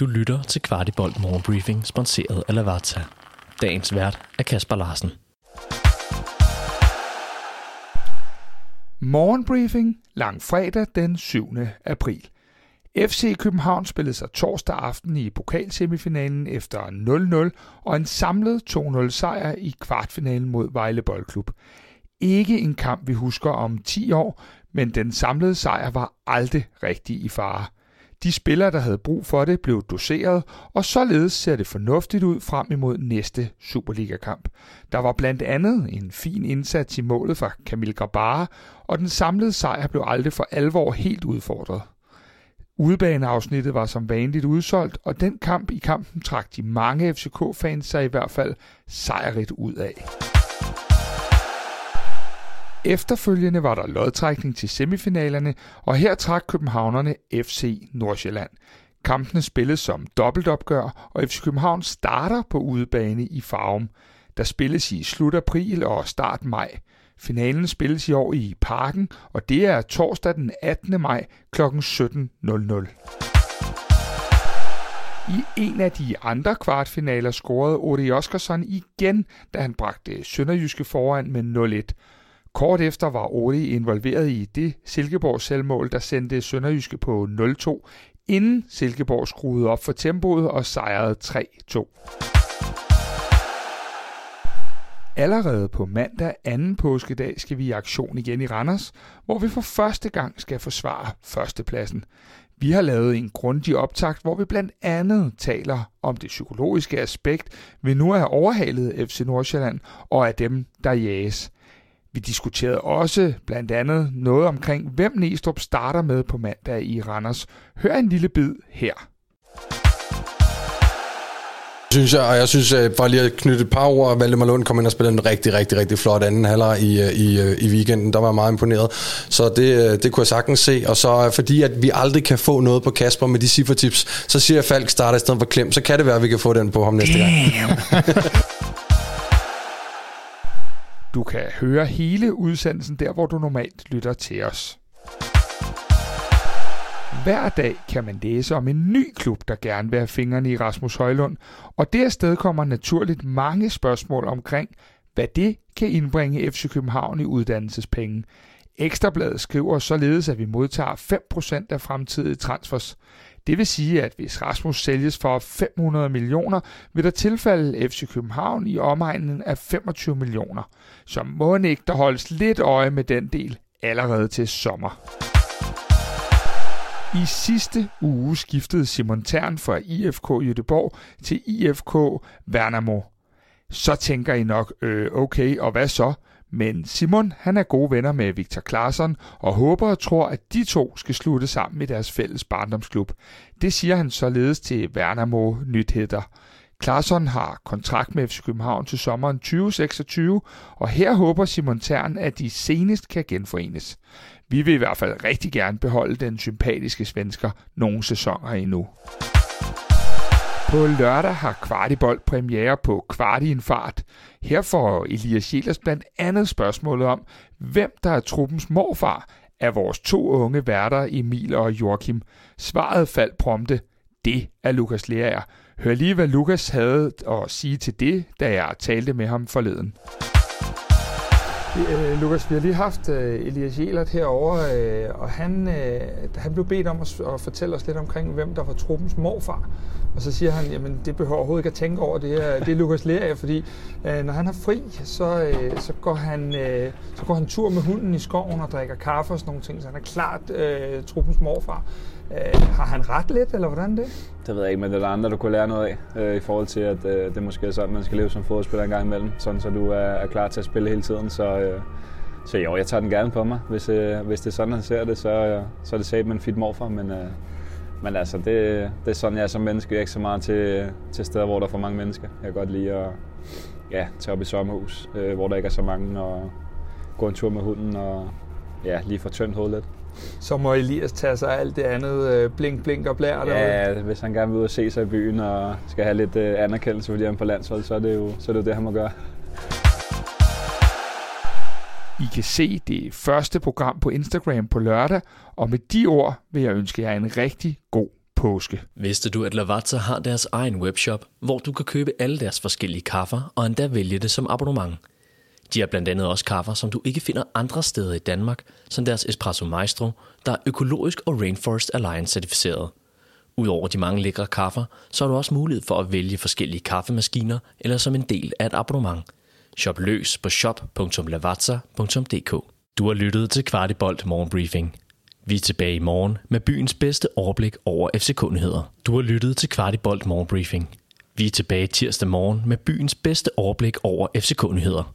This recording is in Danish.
Du lytter til Kvartibolt Morgenbriefing, sponsoreret af Lavazza. Dagens vært er Kasper Larsen. Morgenbriefing lang fredag den 7. april. FC København spillede sig torsdag aften i pokalsemifinalen efter 0-0 og en samlet 2-0 sejr i kvartfinalen mod Vejle Boldklub. Ikke en kamp, vi husker om 10 år, men den samlede sejr var aldrig rigtig i fare. De spillere, der havde brug for det, blev doseret, og således ser det fornuftigt ud frem imod næste Superliga-kamp. Der var blandt andet en fin indsats i målet fra Kamil Grabara, og den samlede sejr blev aldrig for alvor helt udfordret. Udebaneafsnittet var som vanligt udsolgt, og den kamp i kampen trak de mange FCK-fans sig i hvert fald sejrigt ud af. Efterfølgende var der lodtrækning til semifinalerne, og her trak københavnerne FC Nordsjælland. Kampene spilles som dobbeltopgør, og FC København starter på udebane i Farum. Der spilles i slut april og start maj. Finalen spilles i år i Parken, og det er torsdag den 18. maj kl. 17.00. I en af de andre kvartfinaler scorede Odi Oskarsson igen, da han bragte Sønderjyske foran med 0-1. Kort efter var Oli involveret i det Silkeborg selvmål, der sendte Sønderjyske på 0-2, inden Silkeborg skruede op for tempoet og sejrede 3-2. Allerede på mandag anden påskedag skal vi i aktion igen i Randers, hvor vi for første gang skal forsvare førstepladsen. Vi har lavet en grundig optakt, hvor vi blandt andet taler om det psykologiske aspekt ved nu at have overhalet FC Nordsjælland og af dem, der jages. Vi diskuterede også blandt andet noget omkring, hvem Næstrup starter med på mandag i Randers. Hør en lille bid her. Synes jeg, og jeg synes, at for lige at knytte et par ord, Valdemar Lund kom ind og spillede en rigtig, rigtig, rigtig flot anden halvleg i, i, i weekenden. Der var jeg meget imponeret. Så det, det kunne jeg sagtens se. Og så fordi, at vi aldrig kan få noget på Kasper med de cifretips, så siger jeg, at Falk starter i stedet for Klem. Så kan det være, at vi kan få den på ham næste gang. Du kan høre hele udsendelsen der, hvor du normalt lytter til os. Hver dag kan man læse om en ny klub, der gerne vil have fingrene i Rasmus Højlund, og det sted kommer naturligt mange spørgsmål omkring, hvad det kan indbringe FC København i uddannelsespenge. Ekstrabladet skriver således, at vi modtager 5% af fremtidige transfers. Det vil sige, at hvis Rasmus sælges for 500 millioner, vil der tilfalde FC København i omegnen af 25 millioner. Så må ikke der holdes lidt øje med den del allerede til sommer. I sidste uge skiftede Simon Tern fra IFK Göteborg til IFK Värnamo. Så tænker I nok, øh, okay, og hvad så? Men Simon, han er gode venner med Victor Claesson og håber og tror, at de to skal slutte sammen i deres fælles barndomsklub. Det siger han således til Vernamo Nyheder. Claesson har kontrakt med FC København til sommeren 2026, og her håber Simon Tern, at de senest kan genforenes. Vi vil i hvert fald rigtig gerne beholde den sympatiske svensker nogle sæsoner endnu. På lørdag har Kvartibold premiere på Kvartiinfart. Her får Elias Jelers blandt andet spørgsmålet om, hvem der er truppens morfar af vores to unge værter Emil og Joachim. Svaret faldt prompte. Det er Lukas Lerager. Hør lige, hvad Lukas havde at sige til det, da jeg talte med ham forleden. Øh, Lukas, vi har lige haft øh, Elias Jelert herovre, øh, og han, øh, han blev bedt om at, at fortælle os lidt omkring, hvem der var truppens morfar. Og så siger han, jamen det behøver overhovedet ikke at tænke over, det er, det er Lukas Lerager, fordi øh, når han har fri, så, øh, så, går han, øh, så går han tur med hunden i skoven og drikker kaffe og sådan nogle ting, så han er klart øh, truppens morfar. Øh, har han ret lidt, eller hvordan det? Det ved jeg ikke, men det er der andre, du kunne lære noget af, øh, i forhold til, at øh, det måske er sådan, man skal leve som fodboldspiller en gang imellem, sådan så du er, er klar til at spille hele tiden. Så, øh, så jo, jeg tager den gerne på mig. Hvis, øh, hvis det er sådan, han ser det, så, øh, så er det sat med en fit morfar, men, øh, men altså, det, det er sådan, jeg er som menneske. Jeg er ikke så meget til, til steder, hvor der er for mange mennesker. Jeg kan godt lide at ja, tage op i sommerhus, øh, hvor der ikke er så mange, og gå en tur med hunden, og ja, lige få tømt hovedet lidt. Så må Elias tage sig alt det andet øh, blink, blink og blær derude. Ja, hvis han gerne vil ud og se sig i byen og skal have lidt øh, anerkendelse, fordi han er på landshold, så er det jo så er det, jo det, han må gøre. I kan se det første program på Instagram på lørdag, og med de ord vil jeg ønske jer en rigtig god påske. Vidste du, at Lavazza har deres egen webshop, hvor du kan købe alle deres forskellige kaffer og endda vælge det som abonnement? De har blandt andet også kaffer, som du ikke finder andre steder i Danmark, som deres Espresso Maestro, der er økologisk og Rainforest Alliance certificeret. Udover de mange lækre kaffer, så har du også mulighed for at vælge forskellige kaffemaskiner eller som en del af et abonnement. Shop løs på shop.lavazza.dk Du har lyttet til Kvartibolt Morgenbriefing. Vi er tilbage i morgen med byens bedste overblik over FC-kundigheder. Du har lyttet til Kvartibolt Morgenbriefing. Vi er tilbage tirsdag morgen med byens bedste overblik over FC-kundigheder.